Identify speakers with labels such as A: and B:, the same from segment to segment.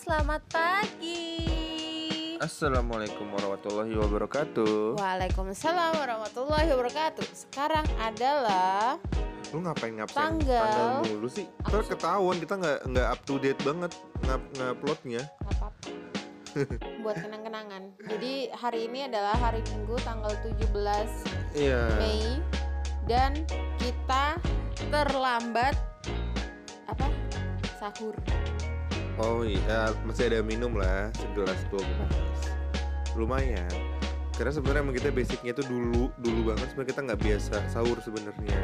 A: selamat pagi.
B: Assalamualaikum warahmatullahi wabarakatuh.
A: Waalaikumsalam warahmatullahi wabarakatuh. Sekarang adalah
B: Lu ngapain ngapain
A: Tanggal-
B: mulu sih?
A: Suka.
B: ketahuan kita nggak nggak up to date banget ngap nguploadnya.
A: buat kenang-kenangan. Jadi hari ini adalah hari Minggu tanggal 17
B: Iya.
A: Mei dan kita terlambat apa? Sahur.
B: Oh iya, masih ada minum lah segelas dua gelas. Lumayan. Karena sebenarnya emang kita basicnya itu dulu dulu banget sebenarnya kita nggak biasa sahur sebenarnya.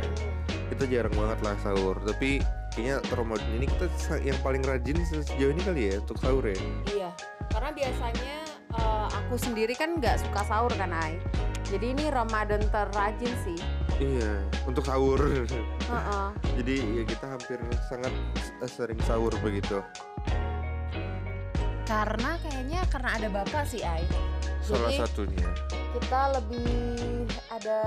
B: Kita jarang banget lah sahur. Tapi kayaknya Ramadan ini kita yang paling rajin se- sejauh ini kali ya untuk sahur ya.
A: Iya, karena biasanya eh, aku sendiri kan nggak suka sahur kan, Ai. Jadi ini Ramadan terrajin sih.
B: Iya, untuk sahur.
A: Heeh.
B: Jadi ya kita hampir sangat s- sering sahur begitu.
A: Karena kayaknya karena ada bapak sih, Ai.
B: Salah
A: Jadi-
B: satunya.
A: Kita lebih ada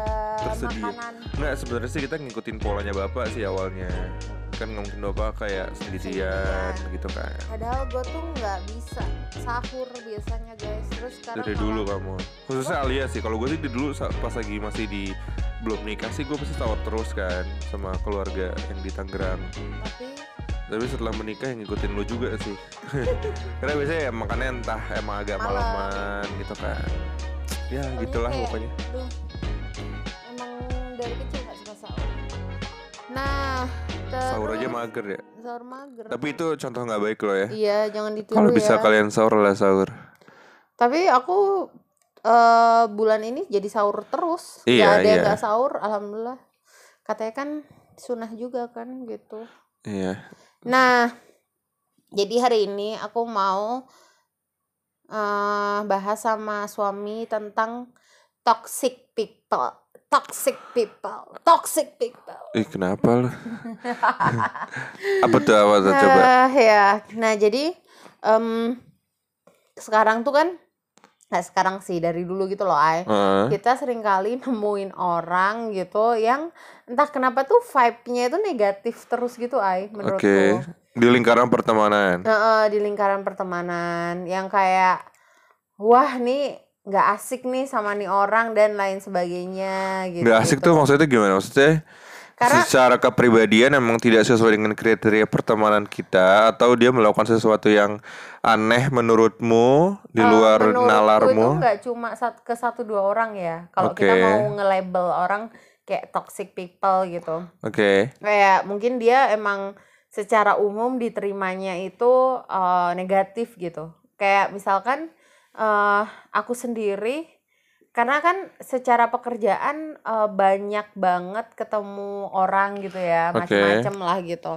B: Tersedia.
A: makanan
B: Nggak sebenarnya sih kita ngikutin polanya bapak sih awalnya. Kan ngomongin bapak kayak sendirian
A: Sendirian.
B: gitu kan.
A: Padahal gue tuh nggak bisa sahur biasanya guys. Terus sekarang
B: Dari dulu kamu. Khususnya Alia sih. Kalau gue sih di dulu pas lagi masih di belum nikah sih gue pasti sahur terus kan sama keluarga yang di Tangerang.
A: Tapi
B: Tapi setelah menikah yang ngikutin lu juga sih. Karena biasanya ya makannya entah emang agak
A: Malam.
B: malaman gitu kan. Ya
A: Pokoknya
B: gitulah
A: kayak-
B: pokoknya.
A: Duh, emang dari kecil gak suka sahur. Nah, terus
B: Sahur aja mager ya.
A: Sahur mager.
B: Tapi itu contoh nggak baik loh ya.
A: Iya, jangan ditiru
B: Kalau
A: ya.
B: bisa kalian sahur lah sahur.
A: Tapi aku eh bulan ini jadi sahur terus.
B: Iya,
A: Gak ada yang
B: iya.
A: gak sahur, alhamdulillah. Katanya kan sunah juga kan gitu.
B: Iya.
A: Nah, jadi hari ini aku mau eh bahas sama suami tentang toxic people. Toxic people. Toxic people.
B: Ih kenapa lu? apa tuh apa tuh coba?
A: Eh, ya. Nah, jadi em sekarang tuh kan Nah, sekarang sih dari dulu gitu loh, Ay.
B: Heeh.
A: Kita sering kali nemuin orang gitu yang entah kenapa tuh vibe-nya itu negatif terus gitu, Ay, menurutku.
B: Oke. Di lingkaran pertemanan.
A: Heeh, di lingkaran pertemanan yang kayak wah nih nggak asik nih sama nih orang dan lain sebagainya gitu.
B: Nggak asik tuh maksudnya gimana? Maksudnya
A: Karena
B: secara kepribadian emang tidak sesuai dengan kriteria pertemanan kita atau dia melakukan sesuatu yang aneh menurutmu di
A: eh,
B: luar
A: menurutku itu
B: nalarmu?
A: nggak cuma ke satu dua orang ya. Kalau kita
B: Oke.
A: mau nge-label orang kayak toxic people gitu.
B: Oke.
A: Kayak mungkin dia emang secara umum diterimanya itu eh, negatif gitu. Kayak misalkan eh aku sendiri karena kan secara pekerjaan eh, banyak banget ketemu orang gitu ya, macam-macam lah gitu.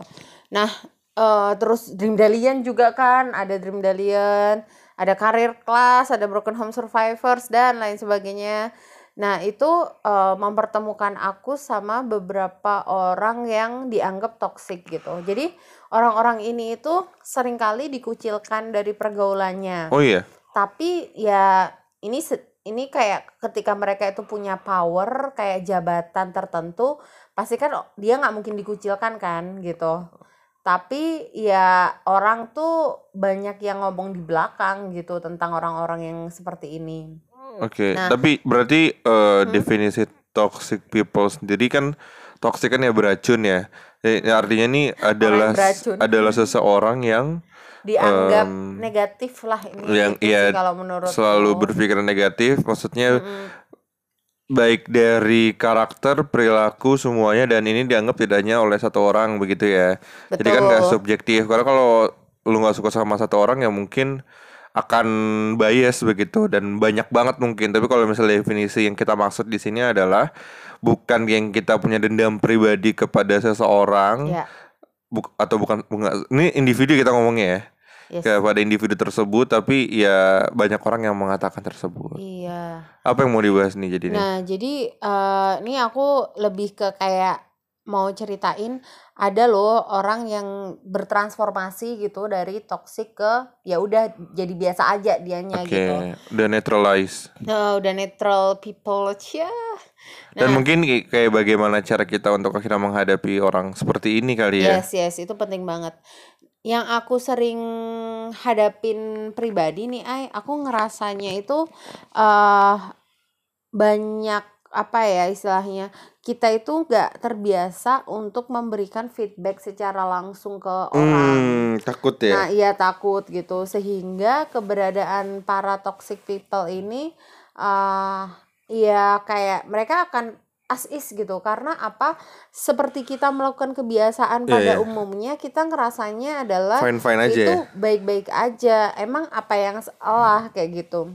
A: Nah, eh terus Dream Dalian juga kan, ada Dream Dalian, ada Career Class, ada Broken Home Survivors dan lain sebagainya. Nah, itu eh, mempertemukan aku sama beberapa orang yang dianggap toksik gitu. Jadi, orang-orang ini itu sering kali dikucilkan dari pergaulannya.
B: Oh iya.
A: Tapi ya ini se- ini kayak ketika mereka itu punya power kayak jabatan tertentu, pasti kan dia nggak mungkin dikucilkan kan gitu. Tapi ya orang tuh banyak yang ngomong di belakang gitu tentang orang-orang yang seperti ini.
B: Oke.
A: Nah.
B: Tapi berarti eh, definisi toxic people sendiri kan toxic kan ya beracun ya. Eh, artinya ini adalah adalah seseorang yang
A: Dianggap
B: Em,
A: negatif lah ini
B: yang
A: gitu
B: iya
A: sih kalau menurut
B: selalu berpikiran negatif. Maksudnya
A: Mm-mm.
B: baik dari karakter, perilaku semuanya dan ini dianggap tidak hanya oleh satu orang begitu ya. Jadi kan
A: Betul.
B: subjektif. Karena kalau lu nggak suka sama satu orang ya mungkin akan bias begitu dan banyak banget mungkin. Tapi kalau misalnya definisi yang kita maksud di sini adalah bukan yang kita punya dendam pribadi kepada seseorang
A: Ya,
B: buk- atau bukan, bukan ini individu kita ngomongnya ya
A: yes.
B: kepada individu tersebut tapi ya banyak orang yang mengatakan tersebut.
A: Iya.
B: Apa yang mau dibahas nih jadi nih?
A: Nah, jadi eh ini aku lebih ke kayak mau ceritain ada loh orang yang bertransformasi gitu dari toxic ke ya udah jadi biasa aja dianya
B: Oke,
A: gitu.
B: udah neutralize.
A: Nah, udah neutral people.
B: Dan
A: Nah.
B: mungkin ki- kayak bagaimana cara kita untuk akhirnya menghadapi orang seperti ini kali ya.
A: Yes, yes, itu penting banget. Yang aku sering hadapin pribadi nih, Ay, aku ngerasanya itu eh banyak apa ya istilahnya kita itu nggak terbiasa untuk memberikan feedback secara langsung ke orang.
B: Hmm, takut ya.
A: Nah, iya takut gitu sehingga keberadaan para toxic people ini eh ya kayak mereka akan as is gitu. Karena apa? Seperti kita melakukan kebiasaan
B: Iya,
A: pada
B: iya.
A: umumnya kita ngerasanya adalah
B: Fine-fine aja
A: itu
B: ya.
A: baik-baik aja. Emang apa yang salah kayak gitu.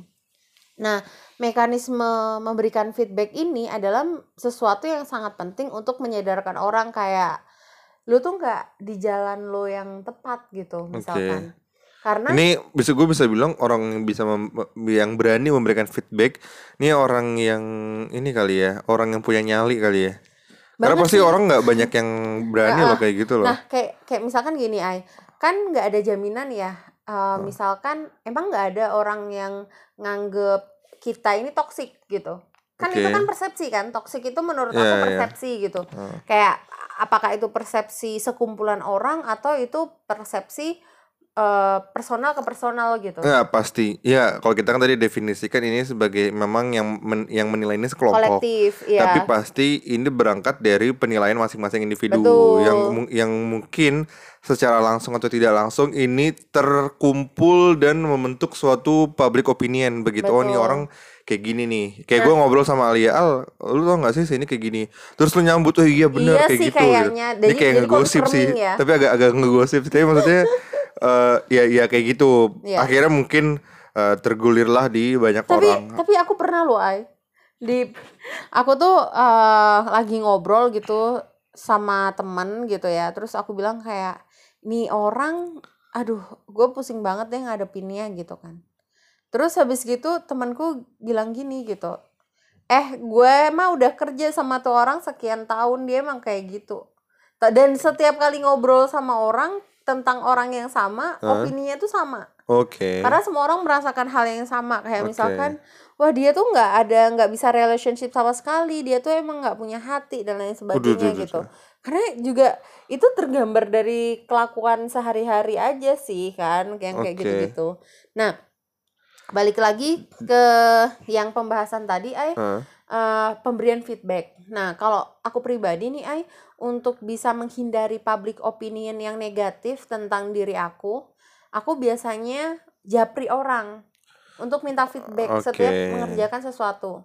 A: Nah mekanisme memberikan feedback ini adalah sesuatu yang sangat penting untuk menyadarkan orang kayak lu tuh nggak di jalan lo yang tepat gitu misalkan karena
B: Ini bisa gue bisa bilang orang yang bisa mem- yang berani memberikan feedback ini orang yang ini kali ya, orang yang punya nyali kali ya. Karena pasti
A: sih.
B: orang nggak banyak yang berani loh kayak gitu loh.
A: Nah, kayak kayak misalkan gini, Ay. Kan nggak ada jaminan ya. eh, misalkan emang nggak ada orang yang nganggep kita ini toksik gitu. Kan itu
B: Oke.
A: kan persepsi kan. Toksik itu menurut
B: Iya,
A: aku
B: iya.
A: persepsi gitu.
B: Hmm.
A: Kayak apakah itu persepsi sekumpulan orang atau itu persepsi eh, personal ke personal gitu.
B: Ya pasti. Ya kalau kita kan tadi definisikan ini sebagai memang yang men- yang menilai ini sekelompok.
A: Kolektif, ya.
B: Tapi pasti ini berangkat dari penilaian masing-masing individu
A: Betul.
B: yang yang mungkin secara langsung atau tidak langsung ini terkumpul dan membentuk suatu public opinion begitu. Oh nih
A: Betul.
B: orang kayak gini nih. Kayak gue ngobrol sama Alia, Al, lu tau gak sih sini kayak gini. Terus lu nyambut, oh iya bener
A: Iya
B: kayak
A: sih
B: gitu.
A: kayaknya.
B: Ini
A: Jadi-
B: kayak
A: jadi
B: ngegosip sih.
A: ya.
B: Tapi agak agak ngegosip sih. Tapi maksudnya eh ya ya kayak gitu.
A: Iya.
B: Akhirnya mungkin eh, tergulirlah di banyak
A: tapi
B: orang.
A: tapi aku pernah loh ay di aku tuh eh, lagi ngobrol gitu sama temen gitu ya terus aku bilang kayak nih orang aduh gue pusing banget deh ngadepinnya gitu kan terus habis gitu temanku bilang gini gitu eh gue mah udah kerja sama tuh orang sekian tahun dia emang kayak gitu dan setiap kali ngobrol sama orang tentang orang yang sama
B: Hah?
A: opininya tuh sama
B: Oke.
A: karena semua orang merasakan hal yang sama kayak
B: Oke.
A: misalkan wah dia tuh nggak ada nggak bisa relationship sama sekali dia tuh emang nggak punya hati dan lain sebagainya
B: duh, duh,
A: gitu
B: duh.
A: karena juga itu tergambar dari kelakuan sehari-hari aja sih kan yang kayak
B: Oke.
A: gitu-gitu nah balik lagi ke yang pembahasan tadi ay
B: Hah?
A: Eh, pemberian feedback. Nah, kalau aku pribadi nih, Ay, untuk bisa menghindari public opinion yang negatif tentang diri aku, aku biasanya japri orang untuk minta feedback setiap
B: Oke.
A: mengerjakan sesuatu.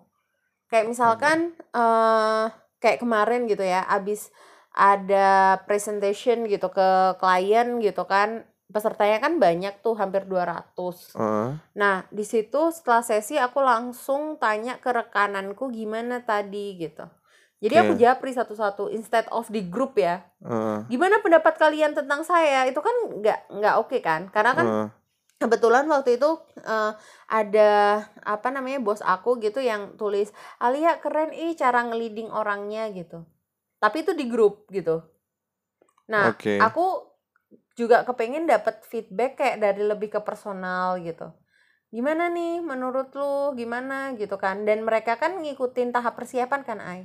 A: Kayak misalkan eh kayak kemarin gitu ya, abis ada presentation gitu ke klien gitu kan, pesertanya kan banyak tuh hampir 200.
B: Heeh.
A: Nah, di situ setelah sesi aku langsung tanya ke rekananku gimana tadi gitu. Jadi aku
B: Oke.
A: japri satu-satu instead of di grup ya.
B: Heeh.
A: Gimana pendapat kalian tentang saya? Itu kan nggak nggak oke kan? Karena kan
B: Heeh.
A: kebetulan waktu itu eh, ada apa namanya bos aku gitu yang tulis Alia keren ih cara ngeliding orangnya gitu. Tapi itu di grup gitu. Nah,
B: Oke.
A: aku juga kepengen dapat feedback kayak dari lebih ke personal gitu. Gimana nih menurut lu gimana gitu kan? Dan mereka kan ngikutin tahap persiapan kan, Ai.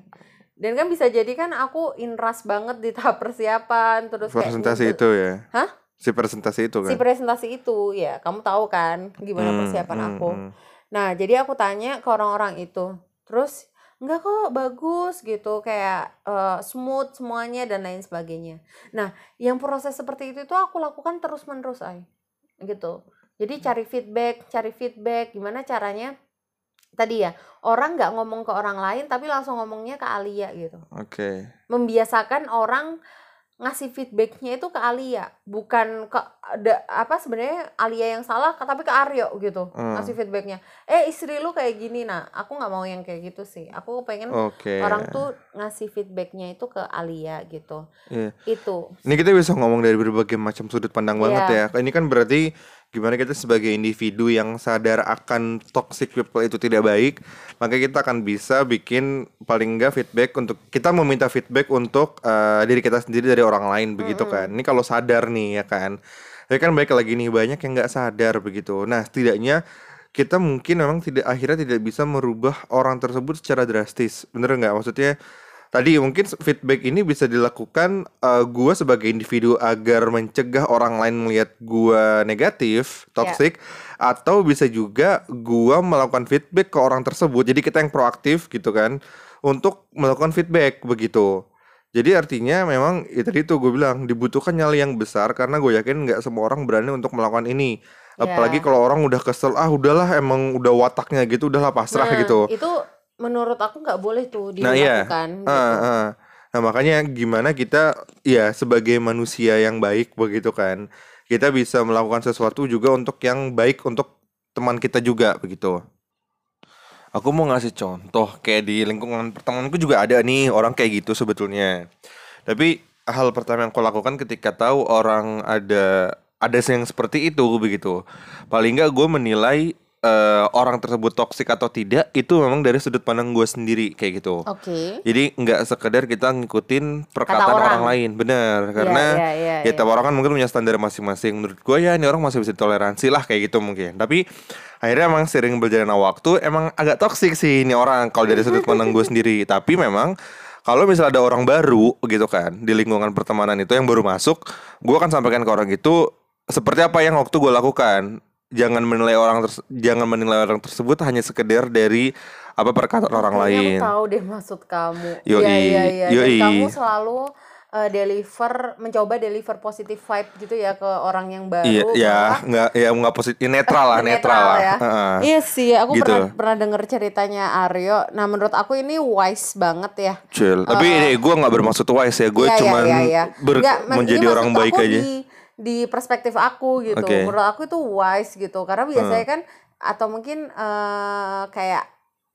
A: Dan kan bisa jadi kan aku inras banget di tahap persiapan terus kayak
B: Presentasi
A: ngide-
B: itu ya.
A: Hah?
B: Si presentasi itu
A: si
B: kan.
A: presentasi itu ya kamu tahu kan gimana
B: Hmm,
A: persiapan
B: hmm,
A: aku.
B: hmm.
A: Nah, jadi aku tanya ke orang-orang itu. Terus enggak kok bagus gitu kayak eh, smooth semuanya dan lain sebagainya. Nah, yang proses seperti itu tuh aku lakukan terus-menerus ay. Gitu. Jadi cari feedback, cari feedback gimana caranya tadi ya orang nggak ngomong ke orang lain tapi langsung ngomongnya ke Alia gitu
B: Oke.
A: membiasakan orang ngasih feedbacknya itu ke Alia bukan ke ada apa sebenarnya Alia yang salah tapi ke Aryo gitu
B: Hmm.
A: ngasih feedbacknya eh istri lu kayak gini nah aku nggak mau yang kayak gitu sih aku pengen
B: Oke.
A: orang tuh ngasih feedbacknya itu ke Alia gitu
B: Iya.
A: itu
B: Ini kita bisa ngomong dari berbagai macam sudut pandang banget
A: Iya.
B: ya. Ini kan berarti gimana kita sebagai individu yang sadar akan toxic people itu tidak baik, maka kita akan bisa bikin paling enggak feedback untuk kita meminta feedback untuk eh, diri kita sendiri dari orang lain begitu kan. Ini kalau sadar nih ya kan. Tapi kan baik lagi nih banyak yang nggak sadar begitu. Nah, setidaknya kita mungkin memang tidak akhirnya tidak bisa merubah orang tersebut secara drastis. Bener nggak? Maksudnya tadi mungkin feedback ini bisa dilakukan eh, gua sebagai individu agar mencegah orang lain melihat gua negatif, toxic atau bisa juga gua melakukan feedback ke orang tersebut. Jadi kita yang proaktif gitu kan untuk melakukan feedback begitu. Jadi artinya memang ya tadi tuh gue bilang dibutuhkan nyali yang besar karena gue yakin nggak semua orang berani untuk melakukan ini. Apalagi
A: Ya.
B: kalau orang udah kesel, ah udahlah emang udah wataknya gitu, udahlah pasrah
A: Nah,
B: gitu.
A: itu menurut aku nggak boleh tuh
B: Nah iya,
A: dilakukan
B: Ah,
A: gitu.
B: ah. nah makanya gimana kita ya sebagai manusia yang baik begitu kan, kita bisa melakukan sesuatu juga untuk yang baik untuk teman kita juga begitu. Aku mau ngasih contoh kayak di lingkungan pertemananku juga ada nih orang kayak gitu sebetulnya. Tapi hal pertama yang aku lakukan ketika tahu orang ada ada yang seperti itu begitu. Paling nggak gue menilai eh, orang tersebut toksik atau tidak itu memang dari sudut pandang gue sendiri kayak gitu.
A: Oke.
B: Jadi nggak sekedar kita ngikutin perkataan
A: orang.
B: orang. lain, bener. Karena
A: iya, iya,
B: ya
A: iya.
B: tiap orang kan mungkin punya standar masing-masing. Menurut gue ya ini orang masih bisa toleransi lah kayak gitu mungkin. Tapi akhirnya emang sering berjalannya waktu emang agak toksik sih ini orang kalau dari sudut pandang gue sendiri. Tapi memang kalau misalnya ada orang baru gitu kan di lingkungan pertemanan itu yang baru masuk, gue akan sampaikan ke orang itu seperti apa yang waktu gue lakukan. Jangan menilai orang terse- jangan menilai orang tersebut hanya sekedar dari apa perkataan orang
A: Kayaknya
B: lain.
A: Aku tahu deh maksud kamu.
B: Yoi,
A: Iya iya iya. Dan
B: yoi.
A: kamu selalu uh, deliver mencoba deliver positive vibe gitu ya ke orang yang baru.
B: Iya, ya nggak ya nggak positif, netral lah, netral,
A: Netral
B: lah.
A: ya.
B: Heeh.
A: Iya sih, aku
B: Gitu.
A: pernah pernah denger ceritanya Aryo. Nah, menurut aku ini wise banget ya.
B: Chill. Tapi ini gue nggak bermaksud wise ya, gue
A: Iya, iya,
B: cuman
A: iya, iya.
B: ber-
A: Nggak, ma- ini
B: menjadi orang baik aja.
A: Di, di perspektif aku gitu.
B: Oke.
A: Menurut aku itu wise gitu. Karena biasanya
B: Hmm.
A: kan atau mungkin eh, kayak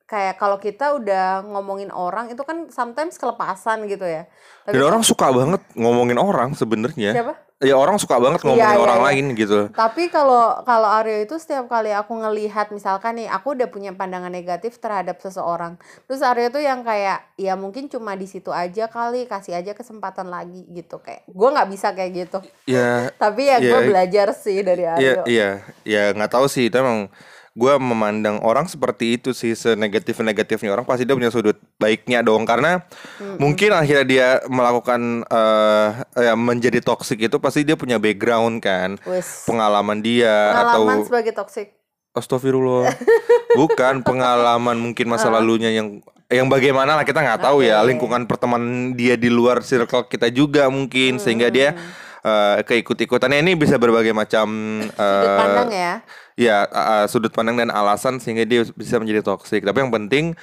A: kayak kalau kita udah ngomongin orang itu kan sometimes kelepasan gitu ya. Tapi
B: Dan orang suka banget ngomongin orang sebenarnya.
A: siapa?
B: Ya orang suka banget ngomongin
A: Iya, iya,
B: orang
A: iya.
B: lain gitu.
A: Tapi kalau kalau Aryo itu setiap kali aku ngelihat misalkan nih aku udah punya pandangan negatif terhadap seseorang. Terus Aryo tuh yang kayak ya mungkin cuma di situ aja kali kasih aja kesempatan lagi gitu kayak. Gua nggak bisa kayak gitu.
B: Ya,
A: Tapi ya gue
B: Iya.
A: belajar sih dari
B: iya,
A: Aryo.
B: iya, ya nggak tahu sih. Itu emang gue memandang orang seperti itu sih senegatif negatifnya orang pasti dia punya sudut baiknya dong karena mungkin akhirnya dia melakukan eh ya, menjadi toksik itu pasti dia punya background kan
A: Wes.
B: pengalaman dia
A: Pengalaman
B: atau
A: sebagai toxic.
B: Astagfirullah. Bukan pengalaman mungkin masa lalunya yang yang bagaimana lah kita nggak tahu ya
A: Oke.
B: lingkungan pertemanan dia di luar circle kita juga mungkin sehingga dia eh, keikut-ikutannya ini bisa berbagai macam
A: Sudut
B: eh,
A: pandang ya.
B: Ya uh, sudut pandang dan alasan sehingga dia bisa menjadi toksik. Tapi yang penting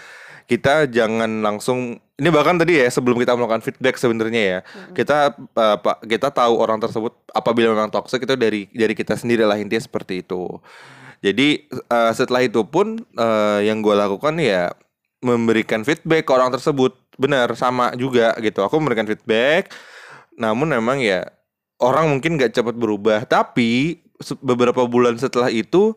B: kita jangan langsung ini bahkan tadi ya sebelum kita melakukan feedback sebenarnya ya kita uh, pak kita tahu orang tersebut apabila memang toksik itu dari dari kita sendiri lah intinya seperti itu. Jadi uh, setelah itu pun uh, yang gue lakukan ya memberikan feedback ke orang tersebut benar sama juga gitu. Aku memberikan feedback, namun memang ya orang mungkin gak cepat berubah tapi beberapa bulan setelah itu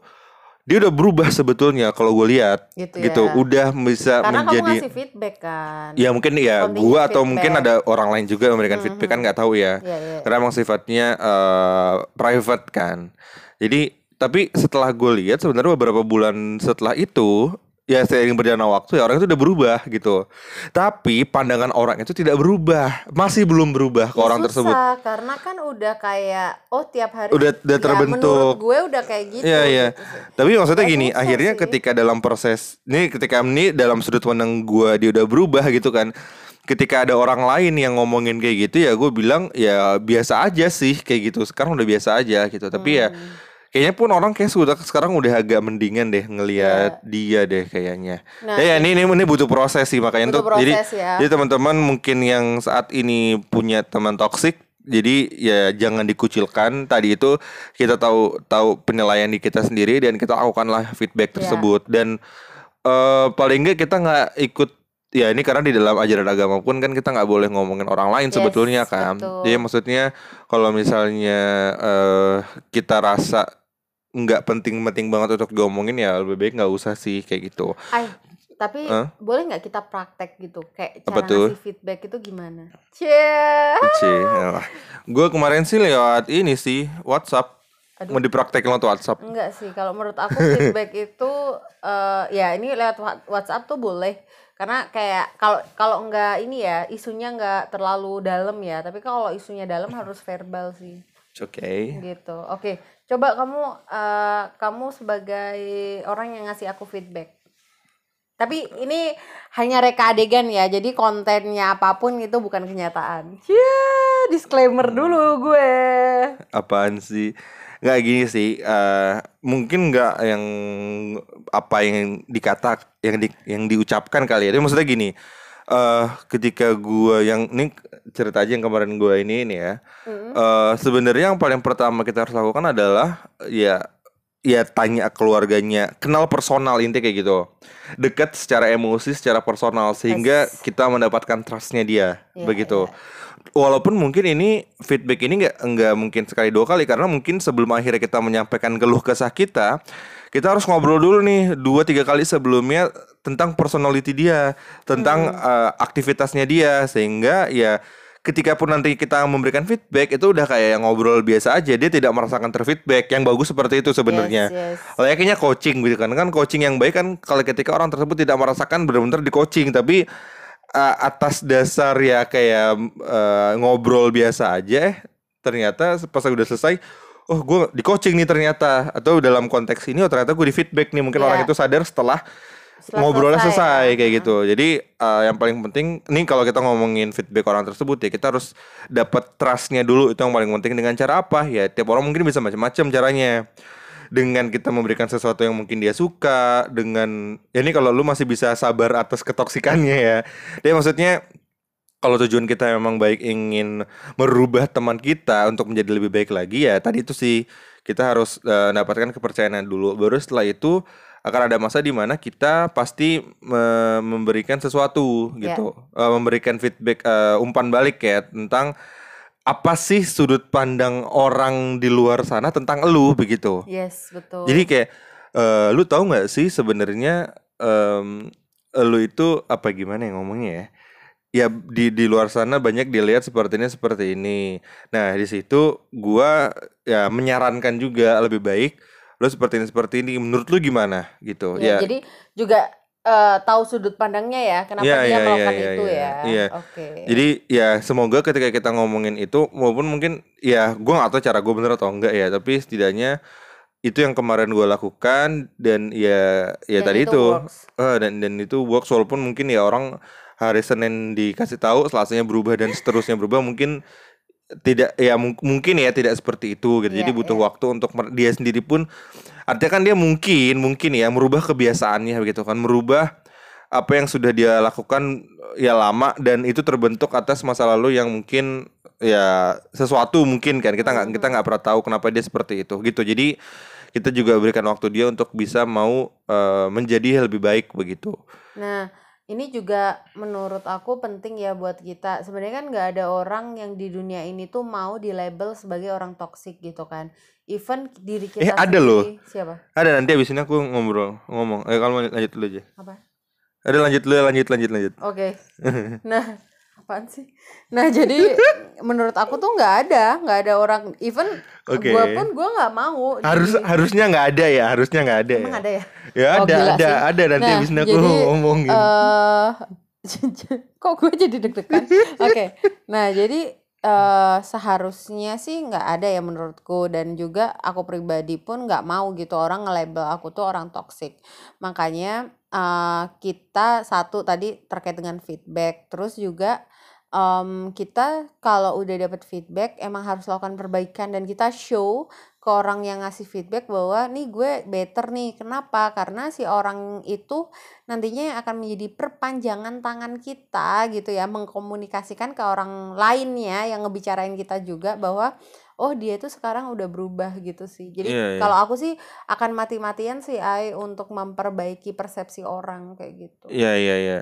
B: dia udah berubah sebetulnya kalau gue lihat
A: Gitu,
B: gitu
A: ya.
B: udah bisa
A: Karena
B: menjadi
A: kamu ngasih feedback kan.
B: ya mungkin ya gua atau mungkin ada orang lain juga yang memberikan feedback kan nggak tahu ya
A: Iya, iya.
B: karena emang sifatnya eh, private kan jadi tapi setelah gue lihat sebenarnya beberapa bulan setelah itu ya seiring berjalannya waktu ya orang itu udah berubah gitu tapi pandangan orang itu tidak berubah masih belum berubah ke
A: Ya,
B: orang
A: susah,
B: tersebut
A: karena kan udah kayak oh tiap hari
B: Udah- udah
A: ya,
B: terbentuk.
A: gue udah kayak gitu.
B: Iya iya.
A: gitu sih.
B: Tapi maksudnya gini, akhirnya
A: sih.
B: ketika dalam proses ini ketika ini dalam sudut pandang gua dia udah berubah gitu kan. Ketika ada orang lain yang ngomongin kayak gitu ya gue bilang ya biasa aja sih kayak gitu. Sekarang udah biasa aja gitu. Tapi ya
A: Hmm.
B: Kayaknya pun orang kayak sudah sekarang udah agak mendingan deh ngelihat dia deh kayaknya.
A: Nah,
B: ya, ya ini, ini ini butuh proses sih makanya
A: Butuh
B: tuh jadi
A: proses ya.
B: jadi teman-teman mungkin yang saat ini punya teman toksik jadi ya jangan dikucilkan tadi itu kita tahu tahu penilaian di kita sendiri dan kita lakukanlah feedback
A: Iya.
B: tersebut dan eh paling enggak kita nggak ikut ya ini karena di dalam ajaran agama pun kan kita nggak boleh ngomongin orang lain
A: Yes,
B: sebetulnya kan
A: betul.
B: jadi maksudnya kalau misalnya eh kita rasa nggak penting-penting banget untuk diomongin ya lebih baik nggak usah sih kayak gitu
A: Ay, tapi
B: Hah?
A: boleh nggak kita praktek gitu kayak
B: Apa
A: cara
B: tuh?
A: ngasih feedback itu gimana? Cie.
B: Cie. Gue kemarin sih lewat ini sih WhatsApp.
A: Aduh.
B: mau dipraktekin lewat WhatsApp
A: Enggak sih, kalau menurut aku feedback itu eh ya ini lewat wa- WhatsApp tuh boleh. Karena kayak kalau kalau enggak ini ya, isunya enggak terlalu dalam ya, tapi kalau isunya dalam harus verbal sih.
B: Oke
A: Gitu. Oke, coba kamu eh kamu sebagai orang yang ngasih aku feedback. Tapi ini hanya reka adegan ya, jadi kontennya apa pun itu bukan kenyataan. Yeah, disclaimer dulu gue.
B: apaan sih nggak gini sih eh, mungkin nggak yang apa yang dikata yang di, yang diucapkan kali ya Tapi maksudnya gini eh ketika gua yang ini cerita aja yang kemarin gua ini ini ya
A: Mm.
B: eh sebenarnya yang paling pertama kita harus lakukan adalah ya ya tanya keluarganya kenal personal intinya kayak gitu dekat secara emosi secara personal sehingga
A: Yes.
B: kita mendapatkan trustnya dia
A: Iya,
B: begitu walaupun mungkin ini feedback ini nggak nggak mungkin sekali dua kali karena mungkin sebelum akhirnya kita menyampaikan keluh kesah kita kita harus ngobrol dulu nih dua tiga kali sebelumnya tentang personality dia tentang eh, aktivitasnya dia. Sehingga ya ketika pun nanti kita memberikan feedback itu udah kayak yang ngobrol biasa aja. Dia tidak merasakan terfeedback yang bagus seperti itu sebenarnya.
A: Yes, yes.
B: layaknya coaching gitu kan. Kan coaching yang baik kan kalau ketika orang tersebut tidak merasakan benar-benar di coaching. Tapi uh, atas dasar ya kayak uh, ngobrol biasa aja eh ternyata pas udah selesai oh gue di coaching nih ternyata. Atau dalam konteks ini oh ternyata gue di feedback nih. Mungkin
A: Iya.
B: orang itu sadar setelah
A: Setelah
B: ngobrolnya
A: selesai,
B: selesai,
A: ya.
B: kayak gitu. Jadi uh, yang paling penting nih kalau kita ngomongin feedback orang tersebut ya kita harus dapat trustnya dulu. Itu yang paling penting. Dengan cara apa? Ya tiap orang mungkin bisa macam-macam caranya. Dengan kita memberikan sesuatu yang mungkin dia suka dengan ya ini kalau lu masih bisa sabar atas ketoksikannya ya. Dia maksudnya kalau tujuan kita memang baik ingin merubah teman kita untuk menjadi lebih baik lagi ya tadi itu sih kita harus eh, mendapatkan kepercayaan dulu baru setelah itu akan ada masa di mana kita pasti me- memberikan sesuatu
A: Ya.
B: gitu Eh, memberikan feedback eh, umpan balik ya tentang apa sih sudut pandang orang di luar sana tentang elu begitu
A: Yes, betul.
B: jadi kayak eh, lu tahu nggak sih sebenarnya em, lu itu apa gimana yang ngomongnya ya? Ya di di luar sana banyak dilihat sepertinya seperti ini. Nah, di situ gua ya menyarankan juga lebih baik lu seperti ini seperti ini. Menurut lu gimana gitu?
A: Ya,
B: Ya.
A: jadi juga eh, tahu sudut pandangnya ya, kenapa
B: Iya,
A: dia
B: iya,
A: melakukan
B: iya,
A: itu
B: iya,
A: ya.
B: iya.
A: Oke.
B: Jadi ya semoga ketika kita ngomongin itu maupun mungkin ya gua nggak tahu cara gue bener atau enggak ya, tapi setidaknya itu yang kemarin gua lakukan dan ya ya
A: Dan
B: tadi
A: itu
B: itu. Eh, dan dan itu works walaupun mungkin ya orang hari Senin dikasih tahu Selasanya berubah dan seterusnya berubah mungkin tidak ya mung- mungkin ya tidak seperti itu gitu.
A: Iya,
B: Jadi butuh
A: iya.
B: waktu untuk dia sendiri pun artinya kan dia mungkin mungkin ya merubah kebiasaannya begitu kan. Merubah apa yang sudah dia lakukan ya lama dan itu terbentuk atas masa lalu yang mungkin ya sesuatu mungkin kan. Kita nggak kita nggak pernah tahu kenapa dia seperti itu gitu. Jadi kita juga berikan waktu dia untuk bisa mau eh, menjadi lebih baik begitu.
A: Nah, ini juga menurut aku penting ya buat kita. Sebenarnya kan nggak ada orang yang di dunia ini tuh mau di label sebagai orang toksik gitu kan. Even diri kita
B: Eh, ada loh.
A: sendiri. Siapa?
B: ada nanti abis ini aku ngobrol ngomong eh kalau lanjut dulu aja
A: Apa?
B: ada lanjut dulu lanjut lanjut lanjut
A: Oke. Nah, apaan sih? Nah, jadi menurut aku tuh nggak ada, nggak ada orang even
B: Oke.
A: gua pun gua nggak mau.
B: harus
A: jadi-
B: harusnya nggak ada ya harusnya nggak ada
A: emang
B: ya
A: ada ya?
B: ya
A: Oh,
B: ada ada
A: sih.
B: ada nanti
A: Nah,
B: abis ini aku ngomongin
A: eh kok gue jadi deg-degan? Oke. Nah, jadi eh seharusnya sih nggak ada ya menurutku dan juga aku pribadi pun nggak mau gitu orang nge-label aku tuh orang toxic. Makanya eh kita satu tadi terkait dengan feedback, terus juga em, kita kalau udah dapat feedback emang harus lakukan perbaikan dan kita show ke orang yang ngasih feedback bahwa nih gue better nih. Kenapa? Karena si orang itu nantinya yang akan menjadi perpanjangan tangan kita gitu ya mengkomunikasikan ke orang lainnya yang ngebicarain kita juga bahwa oh dia itu sekarang udah berubah gitu sih jadi
B: Iya, iya.
A: kalau aku sih akan mati-matian sih Ai untuk memperbaiki persepsi orang kayak gitu
B: Iya iya iya.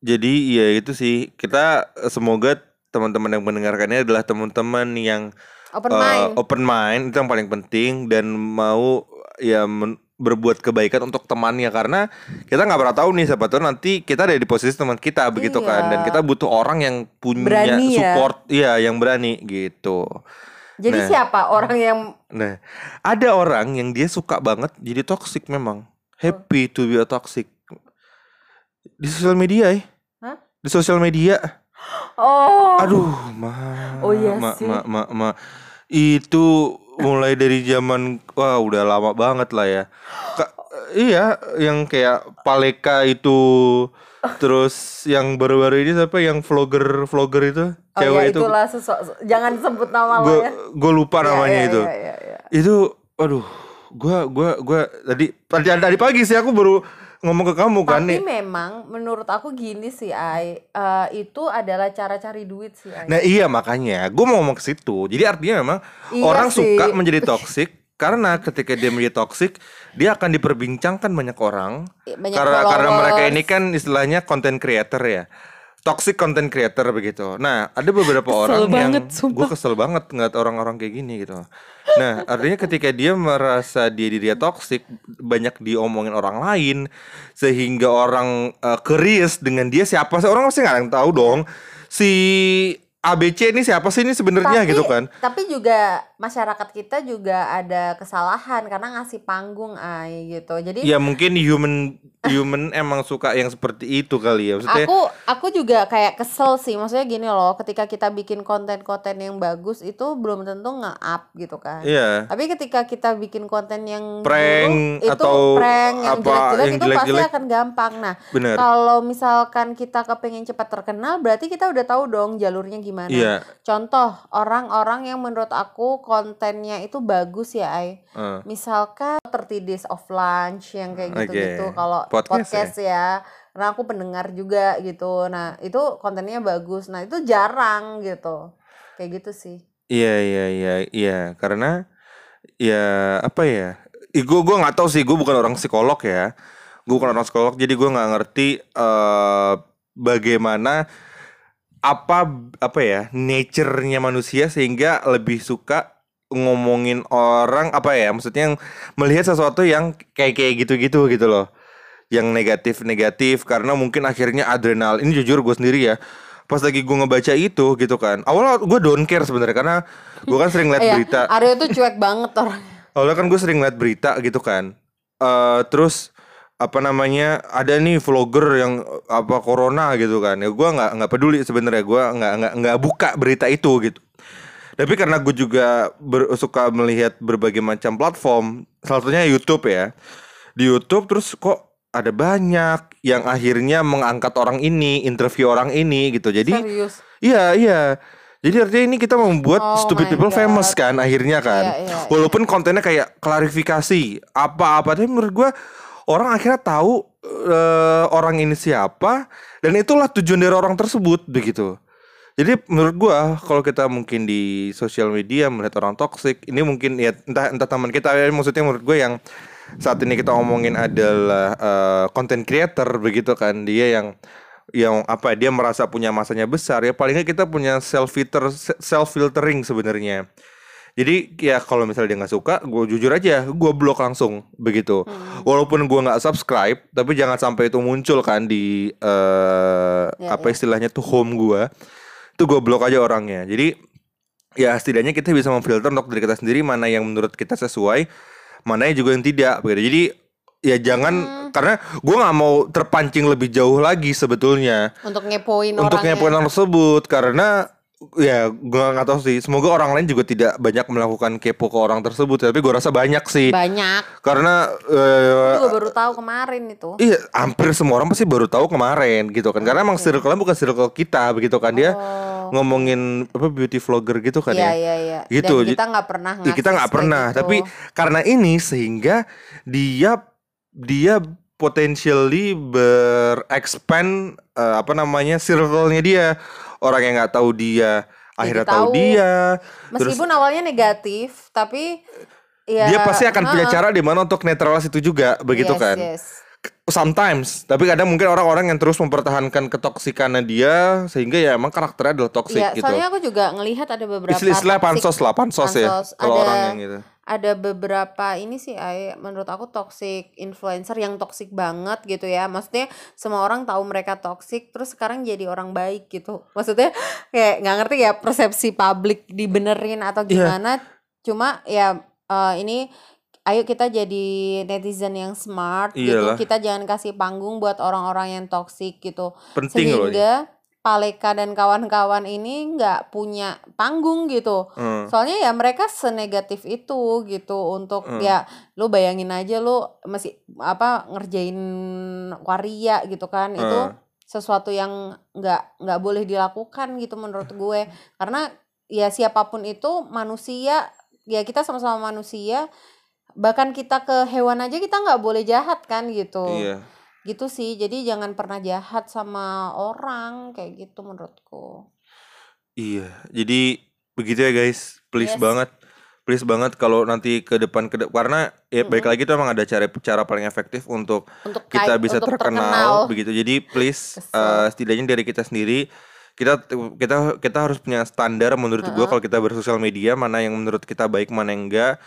B: Jadi ya itu sih kita semoga teman-teman yang mendengarkannya adalah teman-teman yang
A: open
B: eh,
A: mind
B: open mind itu yang paling penting dan mau ya men- berbuat kebaikan untuk temannya karena kita nggak pernah tahu nih siapa tahu nanti kita ada di posisi teman kita begitu kan dan
A: Iya.
B: kita butuh orang yang punya
A: Berani ya.
B: support iya yang berani gitu.
A: Jadi
B: Nah.
A: siapa orang yang
B: Nah, ada orang yang dia suka banget jadi toxic memang. Happy to be a toxic. Di sosial media ya.
A: Hah?
B: Di sosial media.
A: Oh.
B: Aduh, ma.
A: Oh iya
B: ma,
A: sih.
B: ma, ma, ma. Itu mulai dari zaman wah udah lama banget lah ya. Ka- iya, yang kayak Paleka itu terus yang baru-baru ini siapa yang vlogger vlogger itu
A: Oh
B: cewek
A: ya
B: itu
A: itulah jangan sebut nama
B: gue
A: lah ya.
B: gue lupa
A: Iya,
B: namanya
A: iya,
B: itu
A: iya, iya, iya.
B: itu aduh gua gua gua tadi tadi tadi pagi sih aku baru ngomong ke kamu kan
A: Tapi
B: nih.
A: memang menurut aku gini sih Ai, Eh, itu adalah cara cari duit sih Ai.
B: nah iya makanya. Gue mau ngomong ke situ. Jadi artinya memang
A: Iya
B: orang
A: sih.
B: suka menjadi toksik karena ketika dia menjadi toksik dia akan diperbincangkan banyak orang.
A: Banyak
B: karena karena mereka ini kan istilahnya content creator ya toxic content creator begitu. Nah ada beberapa orang
A: banget,
B: yang gue kesel banget ngeliat orang-orang kayak gini gitu. Nah artinya ketika dia merasa dia dia toxic banyak diomongin orang lain sehingga orang eh, curious dengan dia siapa sih? Orang pasti nggak yang tahu dong. Si ABC ini siapa sih ini sebenarnya gitu kan
A: Tapi juga masyarakat kita juga ada kesalahan karena ngasih panggung Ai gitu. Jadi
B: ya mungkin human human emang suka yang seperti itu kali ya maksudnya
A: aku aku juga kayak kesel sih. Maksudnya gini loh, ketika kita bikin konten-konten yang bagus itu belum tentu nge-up gitu kan.
B: iya
A: Tapi ketika kita bikin konten yang
B: Prank
A: buruk, itu
B: atau
A: prank yang
B: apa,
A: jelek-jelek itu pasti
B: jelek-jelek.
A: akan gampang. Nah, kalau misalkan kita kepengen cepat terkenal, berarti kita udah tahu dong jalurnya gimana.
B: iya
A: Contoh orang-orang yang menurut aku kontennya itu bagus ya, Ai.
B: eh.
A: Misalkan 30 Days of Lunch yang kayak gitu-gitu. Kalau
B: Podcast
A: podcast, ya. Karena aku pendengar juga gitu. Nah, itu kontennya bagus. Nah, itu jarang gitu. Kayak gitu sih.
B: Iya iya iya iya karena ya apa ya? Gue gue nggak tahu sih gue bukan orang psikolog ya. Gue bukan orang psikolog jadi gue nggak ngerti eh bagaimana apa apa ya nature-nya manusia sehingga lebih suka ngomongin orang apa ya maksudnya yang melihat sesuatu yang kayak kayak gitu-gitu gitu loh yang negatif-negatif karena mungkin akhirnya adrenal ini jujur gue sendiri ya pas lagi gue ngebaca itu gitu kan awalnya gue don't care sebenarnya karena gue kan sering liat
A: Iya,
B: berita
A: Aryo tuh cuek banget orang.
B: awalnya kan gue sering liat berita gitu kan eh terus apa namanya ada nih vlogger yang apa corona gitu kan ya gue nggak nggak peduli sebenarnya gue nggak nggak nggak buka berita itu gitu tapi karena gue juga ber- suka melihat berbagai macam platform salah satunya YouTube ya di YouTube terus kok ada banyak yang akhirnya mengangkat orang ini interview orang ini gitu jadi
A: Serius.
B: Iya iya. Jadi artinya ini kita membuat
A: Oh
B: stupid people
A: God.
B: famous kan akhirnya kan.
A: Iya, iya,
B: Walaupun kontennya kayak klarifikasi apa-apa tapi menurut gua orang akhirnya tahu eh, orang ini siapa dan itulah tujuan dari orang tersebut begitu. Jadi menurut gua kalau kita mungkin di sosial media melihat orang toksik ini mungkin ya entah entah teman kita ya maksudnya menurut gue yang saat ini kita omongin adalah eh, content creator begitu kan. Dia yang yang apa dia merasa punya masanya besar ya. Paling nggak kita punya self filter self filtering sebenarnya jadi ya kalau misalnya dia nggak suka gue jujur aja gue blok langsung begitu
A: Hmm.
B: walaupun gue nggak subscribe tapi jangan sampai itu muncul kan di eh
A: Ya,
B: apa
A: ya.
B: istilahnya tuh home gue itu gue blok aja orangnya jadi ya setidaknya kita bisa memfilter untuk diri kita sendiri mana yang menurut kita sesuai mana yang juga yang tidak begitu jadi ya jangan
A: Hmm.
B: karena gue nggak mau terpancing lebih jauh lagi sebetulnya
A: Untuk ngepoin
B: untuk
A: orangnya.
B: ngepoin orang tersebut karena ya gue nggak tahu sih semoga orang lain juga tidak banyak melakukan kepo ke orang tersebut tapi gue rasa banyak sih
A: Banyak.
B: karena
A: Aku
B: eh,
A: juga baru tahu kemarin itu.
B: Iya, hampir semua orang pasti baru tahu kemarin gitu kan. Karena emang circle-nya bukan circle kita begitu kan dia
A: Oh.
B: ngomongin apa beauty vlogger gitu kan
A: Iya
B: ya.
A: iya iya.
B: Gitu,
A: Dan kita nggak pernah
B: Ya, kita nggak pernah,
A: gitu.
B: tapi karena ini sehingga dia dia potentially berexpand eh, apa namanya circle-nya dia. Orang yang nggak tahu dia akhirnya tahu
A: tahu.
B: dia. Terus
A: Meskipun awalnya negatif, tapi ya
B: dia pasti akan punya
A: Heeh.
B: cara di mana untuk netralis itu juga begitu
A: Yes,
B: kan.
A: yes.
B: Sometimes, tapi kadang mungkin orang-orang yang terus mempertahankan ketoksikannya dia sehingga ya emang karakternya adalah toksik
A: Iya,
B: gitu.
A: soalnya aku juga ngelihat ada beberapa
B: Istilah, pansos lah, pansos, ya
A: pansos.
B: kalau
A: Ada-
B: orang yang gitu.
A: Ada beberapa ini sih ay menurut aku toxic influencer yang toxic banget gitu ya maksudnya semua orang tahu mereka toxic terus sekarang jadi orang baik gitu maksudnya kayak nggak ngerti ya persepsi publik dibenerin atau
B: Iya.
A: gimana cuma ya eh, ini ayo kita jadi netizen yang smart gitu
B: Iyalah.
A: kita jangan kasih panggung buat orang-orang yang toxic gitu
B: penting loh ini.
A: Paleka dan kawan-kawan ini nggak punya panggung gitu
B: Hmm.
A: soalnya ya mereka senegatif itu gitu untuk
B: Hmm.
A: ya lu bayangin aja lu masih apa ngerjain waria gitu kan itu
B: Hmm.
A: sesuatu yang nggak nggak boleh dilakukan gitu menurut gue karena ya siapa pun itu manusia ya kita sama-sama manusia bahkan kita ke hewan aja kita nggak boleh jahat kan gitu
B: Iya.
A: Gitu sih jadi jangan pernah jahat sama orang kayak gitu menurutku
B: Iya, jadi begitu ya guys. Please
A: Yes.
B: banget, please banget kalau nanti ke depan ke de- karena ya balik
A: Mm-mm.
B: lagi itu emang ada cara cara paling efektif untuk
A: untuk
B: kita bisa
A: untuk
B: terkenal, begitu. Jadi please
A: Kesel.
B: eh, setidaknya dari kita sendiri kita kita kita harus punya standar menurut gua
A: Heeh.
B: kalau kita bersosial media mana yang menurut kita baik mana yang enggak.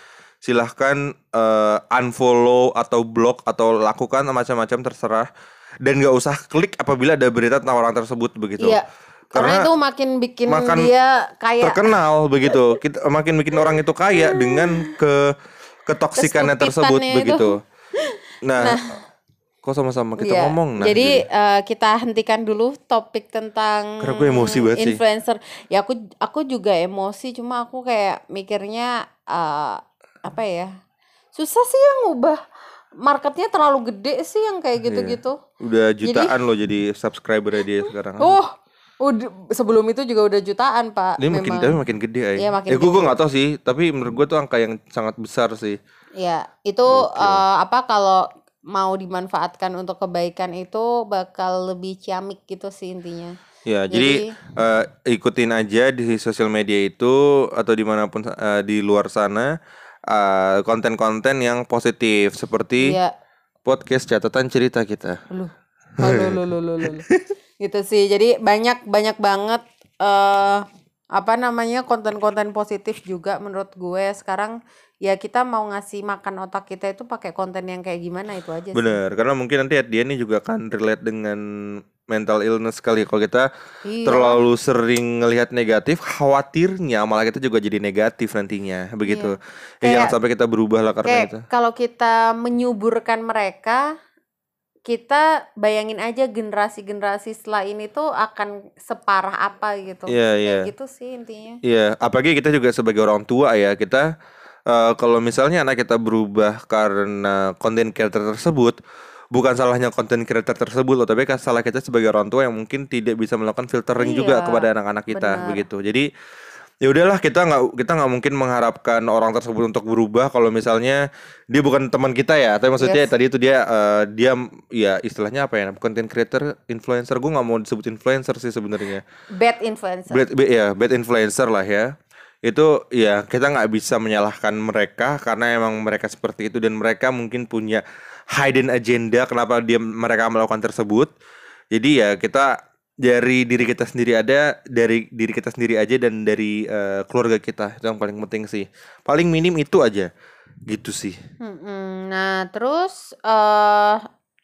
B: Silahkan eh, unfollow atau block atau lakukan macam-macam terserah dan nggak usah klik apabila ada berita tentang orang tersebut begitu.
A: Iya. Karena,
B: Karena
A: itu makin bikin
B: makan
A: dia kayak
B: terkenal begitu. Kita makin bikin orang itu kaya dengan ke ketoksikannya tersebut
A: itu.
B: begitu. Nah, kok sama-sama kita
A: Iya.
B: ngomong nah.
A: Jadi eh, kita hentikan dulu topik tentang
B: Karena gue emosi banget sih.
A: influencer. Ya aku aku juga emosi cuma aku kayak mikirnya eh, apa ya? Susah sih yang ngubah marketnya terlalu gede sih yang
B: Iya.
A: kayak gitu-gitu.
B: udah jutaan loh jadi subscriber dia sekarang.
A: Oh, udah sebelum itu juga udah jutaan, Pak.
B: Dia makin tapi makin gede ay.
A: Iya, makin
B: ya gue gue nggak tahu sih, tapi menurut gue tuh angka yang sangat besar sih.
A: Ya, itu
B: Gokil.
A: eh, apa kalau mau dimanfaatkan untuk kebaikan itu bakal lebih ciamik gitu sih intinya.
B: Ya, jadi, eh, ikutin aja di sosial media itu atau di mana pun eh, di luar sana eh, konten-konten yang positif seperti
A: Iya,
B: podcast catatan cerita kita.
A: lu. Oh, lu, lu, lu, lu, lu, lu. gitu sih. Jadi banyak banyak banget eh apa namanya konten-konten positif juga menurut gue sekarang ya kita mau ngasih makan otak kita itu pakai konten yang kayak gimana itu aja sih.
B: Bener, karena mungkin nanti end ini juga akan relate dengan mental illness kali. Kalau kita
A: Iya.
B: terlalu sering ngelihat negatif, khawatirnya malah kita juga jadi negatif nantinya, begitu. Ya,
A: Kayak-
B: jangan sampai kita berubah lah karena
A: Kayak
B: itu.
A: kalau kita menyuburkan mereka, kita bayangin aja generasi-generasi setelah ini tuh akan separah apa gitu.
B: Iya,
A: Kayak
B: iya.
A: gitu sih intinya.
B: Iya, apalagi kita juga sebagai orang tua ya, kita eh, kalau misalnya anak kita berubah karena konten creator tersebut, bukan salahnya konten creator tersebut loh, tapi salah kita sebagai orang tua yang mungkin tidak bisa melakukan filtering juga
A: Iya,
B: kepada anak-anak kita
A: benar.
B: begitu. Jadi ya udahlah kita nggak kita nggak mungkin mengharapkan orang tersebut untuk berubah kalau misalnya dia bukan teman kita ya. Tapi maksudnya
A: Yes.
B: tadi itu dia eh, dia ya istilahnya apa ya content creator influencer. Gue nggak mau disebut influencer sih sebenarnya.
A: Bad influencer.
B: bad, bad- ya bad influencer lah ya. Itu ya kita nggak bisa menyalahkan mereka karena emang mereka seperti itu dan mereka mungkin punya hidden agenda kenapa dia mereka melakukan tersebut. Jadi ya kita dari diri kita sendiri ada dari diri kita sendiri aja dan dari eh, keluarga kita itu yang paling penting sih paling minim itu aja gitu sih.
A: Nah, terus eh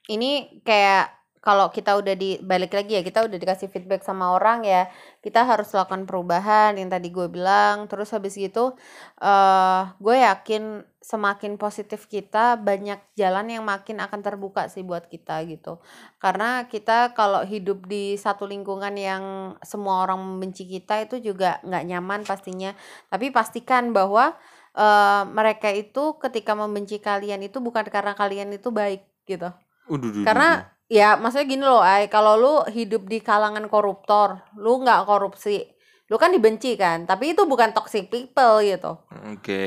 A: ini kayak kalau kita udah di balik lagi ya, kita udah dikasih feedback sama orang ya, kita harus lakukan perubahan yang tadi gue bilang. Terus habis gitu, eh gue yakin semakin positif kita, banyak jalan yang makin akan terbuka sih buat kita gitu. Karena kita kalau hidup di satu lingkungan yang semua orang membenci kita itu juga nggak nyaman pastinya. Tapi pastikan bahwa eh mereka itu ketika membenci kalian itu bukan karena kalian itu baik gitu.
B: Uduh, duh,
A: Karena ya maksudnya gini loh, Ay, kalau lu hidup di kalangan koruptor, lu nggak korupsi, lu kan dibenci kan, tapi itu bukan toxic people gitu.
B: oke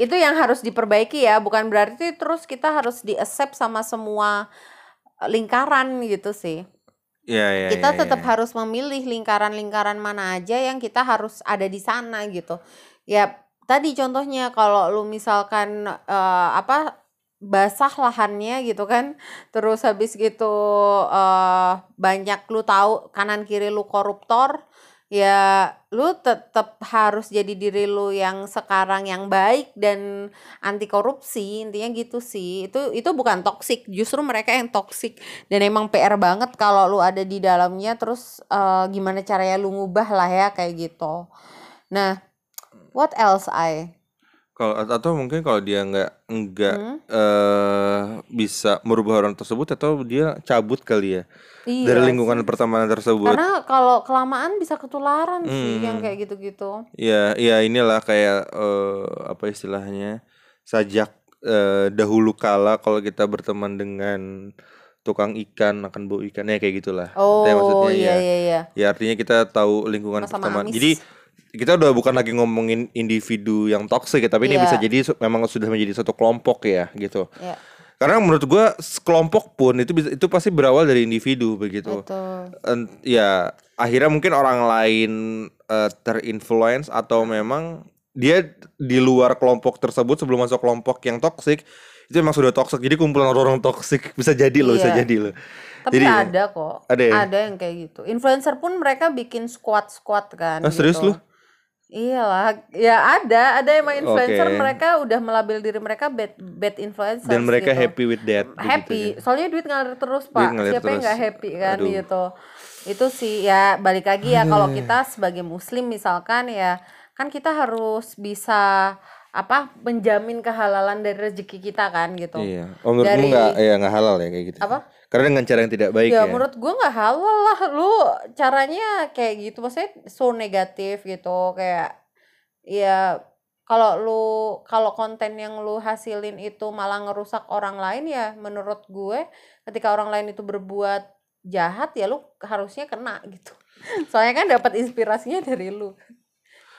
A: Itu yang harus diperbaiki ya, bukan berarti terus kita harus di accept sama semua lingkaran gitu sih.
B: ya ya
A: kita
B: ya,
A: tetap
B: ya.
A: harus memilih lingkaran-lingkaran mana aja yang kita harus ada di sana gitu. Ya tadi contohnya kalau lu misalkan eh, apa basah lahannya gitu kan, terus habis gitu eh banyak lu tahu kanan kiri lu koruptor, ya lu tetap harus jadi diri lu yang sekarang yang baik dan anti korupsi intinya gitu sih. Itu itu bukan toksik justru mereka yang toksik dan emang PR banget kalau lu ada di dalamnya terus eh, gimana caranya lu ngubah lah ya kayak gitu. Nah what else I
B: Kalau atau mungkin kalau dia nggak nggak
A: Hmm?
B: eh bisa merubah orang tersebut atau dia cabut kali ya
A: iya
B: dari
A: sih.
B: lingkungan pertemanan tersebut.
A: karena kalau kelamaan bisa ketularan sih yang
B: Hmm.
A: kayak gitu-gitu
B: Ya, ya inilah kayak eh, apa istilahnya sajak eh, dahulu kala kalau kita berteman dengan tukang ikan akan bau ikan ya kayak gitulah. Itu ya
A: oh
B: maksudnya
A: iya
B: ya.
A: iya iya
B: Ya artinya kita tahu lingkungan pertemanan.
A: amis
B: Jadi kita udah bukan lagi ngomongin individu yang toksik ya, tapi ini bisa
A: iya
B: jadi su- memang sudah menjadi satu kelompok ya gitu.
A: iya.
B: Karena menurut gua kelompok pun itu bisa itu pasti berawal dari individu begitu.
A: betul.
B: Ya akhirnya mungkin orang lain eh, terinfluence atau memang dia di luar kelompok tersebut sebelum masuk kelompok yang toksik itu memang sudah toksik jadi kumpulan orang toksik bisa jadi loh bisa
A: iya.
B: jadi loh.
A: Tapi
B: jadi
A: ada kok,
B: ada ya?
A: Ada yang kayak gitu. Influencer pun mereka bikin squad-squad kan
B: ah serius lu?
A: gitu. Iyalah, ya ada, ada emang influencer
B: oke
A: mereka udah melabel diri mereka bad bad
B: dan
A: influencers
B: mereka
A: gitu.
B: happy with that ya
A: Happy, soalnya duit ngalir terus
B: duit
A: pak.
B: ngalir
A: Siapa yang
B: terus
A: nggak happy kan
B: aduh
A: gitu. Itu sih ya balik lagi ya kalau kita sebagai muslim misalkan ya kan kita harus bisa apa menjamin kehalalan dari rezeki kita kan gitu.
B: iya oh menurutmu nggak
A: Dari
B: ya nggak halal ya kayak gitu
A: apa?
B: Karena dengan cara yang tidak baik
A: Ya
B: ya.
A: menurut gua nggak halal lah. Lu caranya kayak gitu. Maksudnya so negatif gitu. Kayak ya kalau lu kalau konten yang lu hasilin itu malah ngerusak orang lain ya menurut gue ketika orang lain itu berbuat jahat ya lu harusnya kena gitu. Soalnya kan dapat inspirasinya dari lu.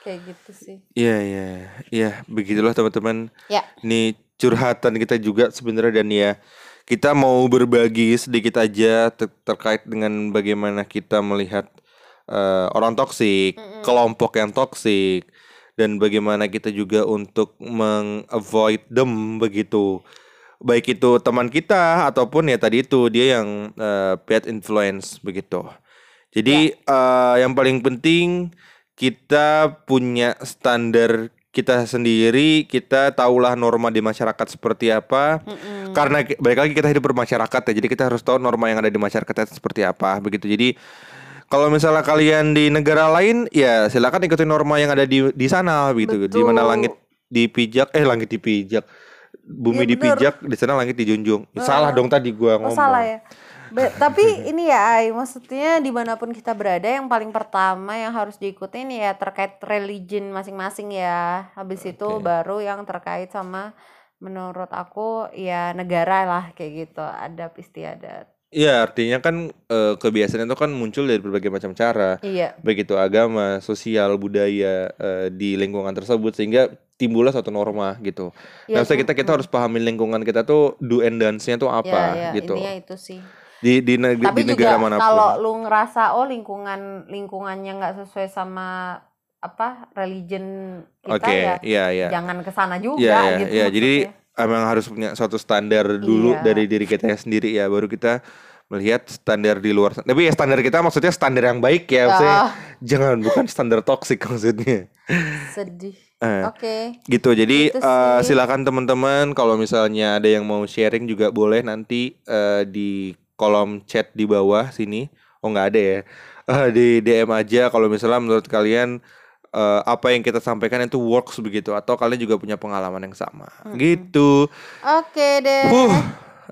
A: Kayak gitu sih.
B: Iya iya. Iya begitulah teman-teman.
A: ya.
B: Ini curhatan kita juga sebenarnya dan ya kita mau berbagi sedikit aja ter- terkait dengan bagaimana kita melihat eh, orang toksik,
A: Mm-mm.
B: kelompok yang toksik dan bagaimana kita juga untuk meng-avoid them begitu. Baik itu teman kita ataupun ya tadi itu dia yang eh, bad influence begitu.
A: ya
B: Jadi eh, yang paling penting kita punya standar kita sendiri, kita tahulah norma di masyarakat seperti apa.
A: Mm-mm.
B: Karena balik lagi kita hidup bermasyarakat ya, jadi kita harus tahu norma yang ada di masyarakat itu seperti apa, begitu. Jadi kalau misalnya kalian di negara lain, ya silakan ikutin norma yang ada di di sana, begitu. Di mana langit dipijak, eh langit dipijak, bumi
A: bener
B: dipijak, di sana langit dijunjung. Salah
A: Heeh.
B: dong tadi gua
A: Oh salah
B: ngomong.
A: ya. Be- tapi ini ya, Ai, maksudnya di mana pun kita berada, yang paling pertama yang harus diikutin ya terkait religion masing-masing ya. Habis itu
B: Oke.
A: baru yang terkait sama menurut aku ya negara lah kayak gitu, adat istiadat.
B: Iya, artinya kan eh, kebiasaan itu kan muncul dari berbagai macam cara,
A: Iya,
B: baik itu agama, sosial, budaya eh, di lingkungan tersebut sehingga timbullah suatu norma gitu.
A: iya,
B: Nah, kita kita harus pahami lingkungan kita tuh do and dance-nya tuh
A: ya
B: apa
A: ya
B: gitu.
A: intinya itu sih.
B: Di di neg-
A: Tapi
B: di negara
A: juga
B: mana pun.
A: kalau lu ngerasa oh lingkungan lingkungannya nggak sesuai sama apa religion kita
B: Oke,
A: ya
B: iya iya.
A: jangan ke sana
B: Iya
A: juga
B: iya
A: gitu
B: iya. Jadi emang harus punya suatu standar dulu
A: Iya.
B: dari diri kita sendiri ya, baru kita melihat standar di luar. Tapi ya standar kita maksudnya standar yang baik ya, maksudnya
A: Ah,
B: jangan bukan standar toksik maksudnya.
A: sedih.
B: Eh,
A: Oke,
B: gitu. Jadi
A: gitu
B: eh,
A: sih.
B: silakan teman-teman kalau misalnya ada yang mau sharing juga boleh nanti eh, di kolom chat di bawah sini. Oh nggak ada ya. Eh, di DM aja kalau misalnya menurut kalian eh, apa yang kita sampaikan itu works begitu atau kalian juga punya pengalaman yang sama.
A: Mm-mm.
B: Gitu.
A: Oke deh.
B: Huh,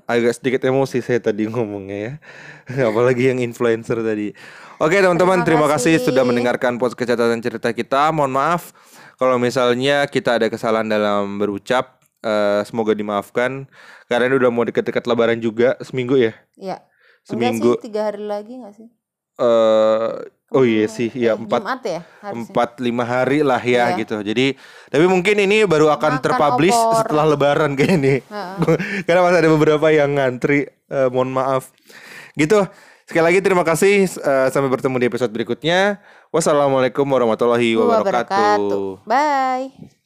B: agak sedikit emosi saya tadi ngomongnya ya. Apalagi yang influencer tadi. Oke teman-teman,
A: Terima
B: terima kasih
A: kasih.
B: sudah mendengarkan podcast catatan cerita kita. Mohon maaf kalau misalnya kita ada kesalahan dalam berucap. Eh, semoga dimaafkan. Karena ini udah mau deket-deket Lebaran juga seminggu ya.
A: Ya.
B: Seminggu.
A: Enggak sih, tiga hari lagi enggak sih?
B: eh oh iya sih, ya
A: eh,
B: empat
A: Jumat ya harusnya.
B: empat lima hari lah ya
A: Iya.
B: gitu. Jadi tapi mungkin ini baru akan
A: Makan
B: terpublish
A: opor.
B: setelah Lebaran kayak ini. Karena masih ada beberapa yang ngantri. eh, mohon maaf. Gitu. Sekali lagi terima kasih. eh, sampai bertemu di episode berikutnya. Wassalamualaikum warahmatullahi wabarakatuh.
A: Wabarakatuh. Bye.